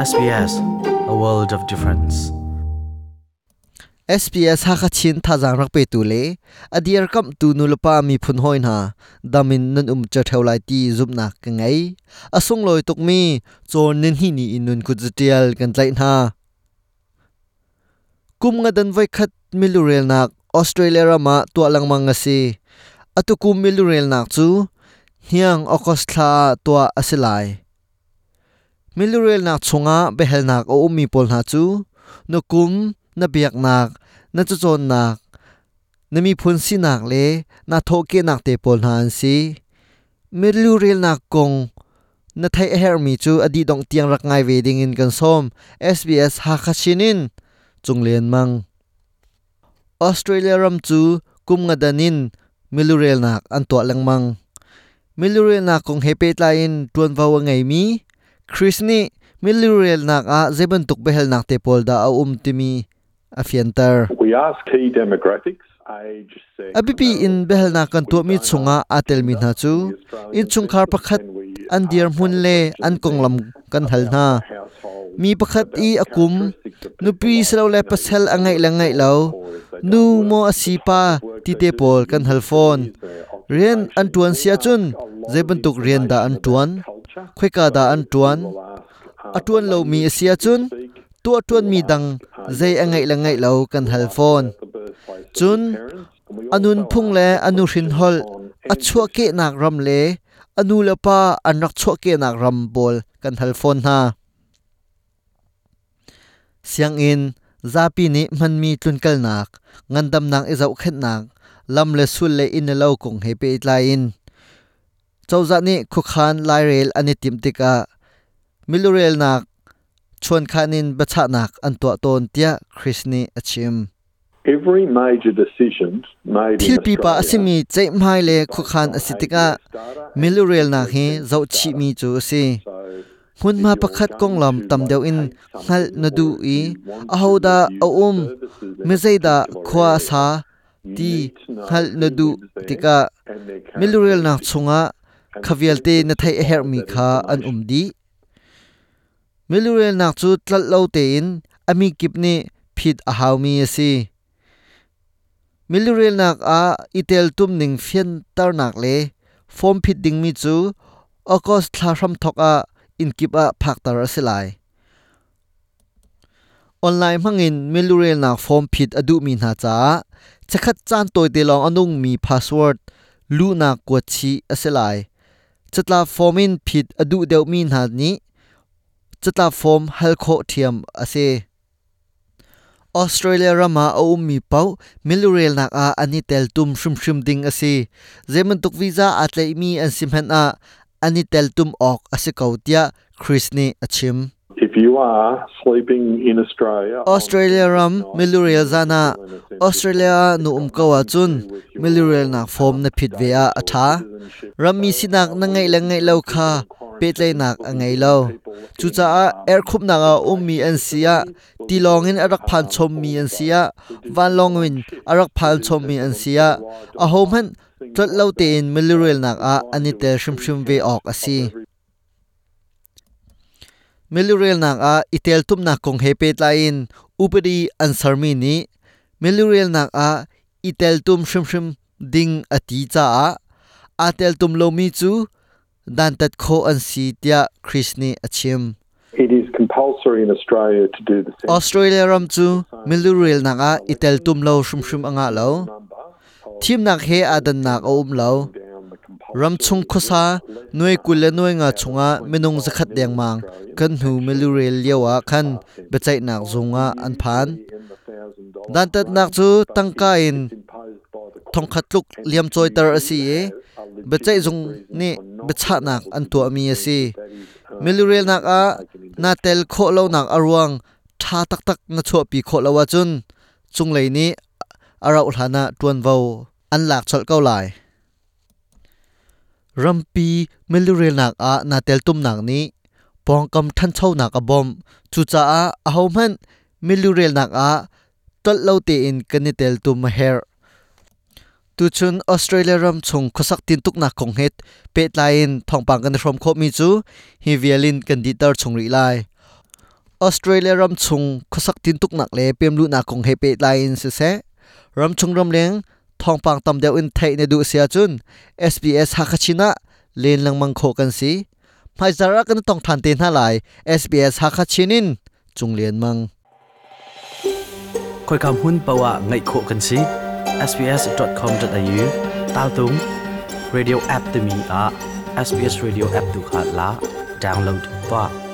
SBS, a world of difference. SBS ha kha chin tha jang rak pe tu le. Adiar kam tu nu mi phun hoi ha, damin nan um cha theu lai ti zup na ka ngai. Asung loi tuk mi chon nen hi ni inun ku jtial kan lai na. Kum nga dan vai khat milurel nak australia rama tu lang mang asi atu kum milurel nak chu hiang okos tua asilai milurel nak chunga behel nak o umi pol na chu. Nukum na biak nak, na chu chon nak, na mi phun si nak le, na tho ke nak te pol han si. Milurel nak kong, na thai her mi chu adi dong tiang rak ngai ve ding in kan som. SBS ha kha chinin chunglen mang. Australia ram chu kum nga danin milurel nak an to lang mang. Milurel nak kong hepe tlain tuan vawa ngai mi. Chris ni milurel nak a zeben tuk behel nak te pol da a um timi a fiantar. We ask key demographics, abipi in behel na kan to mi chunga atel mi na chu. in chung khar pakhat an dir mun le an konglam kan hal na. mi pakhat i akum nupi selo le pasel angai langai lo. nu mo asipa ti te pol kan hal phone. rian an tuan sia chun. zeben tuk rian da an tuan khweka da an tuan atuan lo mi sia chun. Tu atuan mi dang zai angai langai lo kan hal phone. Chun, anun phung le anu hrin hol. A chua ke nak ram le. Anu la pa anak chua ke nak ram bol kan hal phone ha. Siang in zapi ni man mi tlun kal nak. Ngandam nang e zau khet nak. Lam le sul le in lo kong he pe tlai in chawza ni khu khan lai rel ani tim tika milurel nak chuan khanin bacha nak an to ton tia chrisni achim. Every major decision made thil in pi pa Australia asimi chei mai le khu khan asitika milurel na hi zau chi mi chu si hun ma pakhat konglam tam deu in ngal na du i ahoda a um me zeida khwa sa ti ngal na du tika milurel na chunga khavialte na thai a her mi kha an um di milurel nak chu tlal lo te in ami kipni phit a haw mi asi milurel nak a itel tum ning fian tar nak le form phit ding mi chu okos thla ram thok a in kip a phak tar asilai online mangin milurel nak form phit adu mi na cha chakhat chan toy te long anung mi password lu na ko chi asilai จัตลาฟอมินผิดอดุเดียวมีนาดนี้จัตลาฟอมฮัลโคเทียมอาเซออสเตรเลียรามาอุมมีเป้ามิลูเรลนักอาอันนี้เตลตุมชุมชุมดิงอาเซเจมันตุกวีซ่าอาเตมีอันซิมเฮนอาอันนี้เตลตุมออกอาเซกาวเตียคริสเนอชิม If you are sleeping in Australia Australia ram milurial zana Australia nu um kawa chun milurel nak form na phit ve a atha ram mi sinak na ngai la ngai lo kha pe tlai nak a ngai lo chu cha a air khup na ga um mi an sia ti long in arak phan chom mi an sia van long win arak phan chom mi an sia a hom han tlot lo te in milurel nak a ani tel shrim shrim ve ok asi milurel nak a itel tum nak kong he pe tlain upadi answer mi ni milurel nak a itel tum shrim shrim ding ati cha a atel tum lo mi chu dan tat kho an si tia Chrisni achim it is compulsory in Australia to do the census Australia ram chu milurel nak a itel tum lo shrim shrim anga lo thim nak he adan nak o um lo down the compulsory ram chung khosa noi kul noi nga chunga minung zakhat deng mang kan hu milurel yawa khan bechai nak zunga an phan ดันตัดนักจูตั้งกายนทองขัดลุกเลียมจอยเตรสีเบจจงนี่เบชะนักอันตัวมีสีมิลิเรีลนักอานาเตลโคเลานักอรวงท่าตักตักนาชัวปีโคลาวจุนจุงเลยนี้อาราอุลานะตวนวาอันหลักชลเก้าหลายรัมปีมิลิเรีลนักอานาเตลตุมนักนี้ปองกำทันเช่านักอบอมจูจ้าอาเฮามันมิลิเรีลนักอา tol lo te in kanitel tum her tu chun australia ram chung khosak tin tuk na khong het pe lain thong pang kan from kho mi chu hi vialin kan di tar chung ri lai Australia ram chung khosak tin tuk nak le pem lu na kong hepe lain se se ram chung ram leng thong pang tam deu in thai ne du sia chun SBS hakachina len lang mang kho kan si mai zara kan tong than te na lai SBS hakachinin chung len mang Khoi kam hun pawa ngai kho kan si sbs.com.au tal tung radio app te mi a SBS radio app tu khat la download pa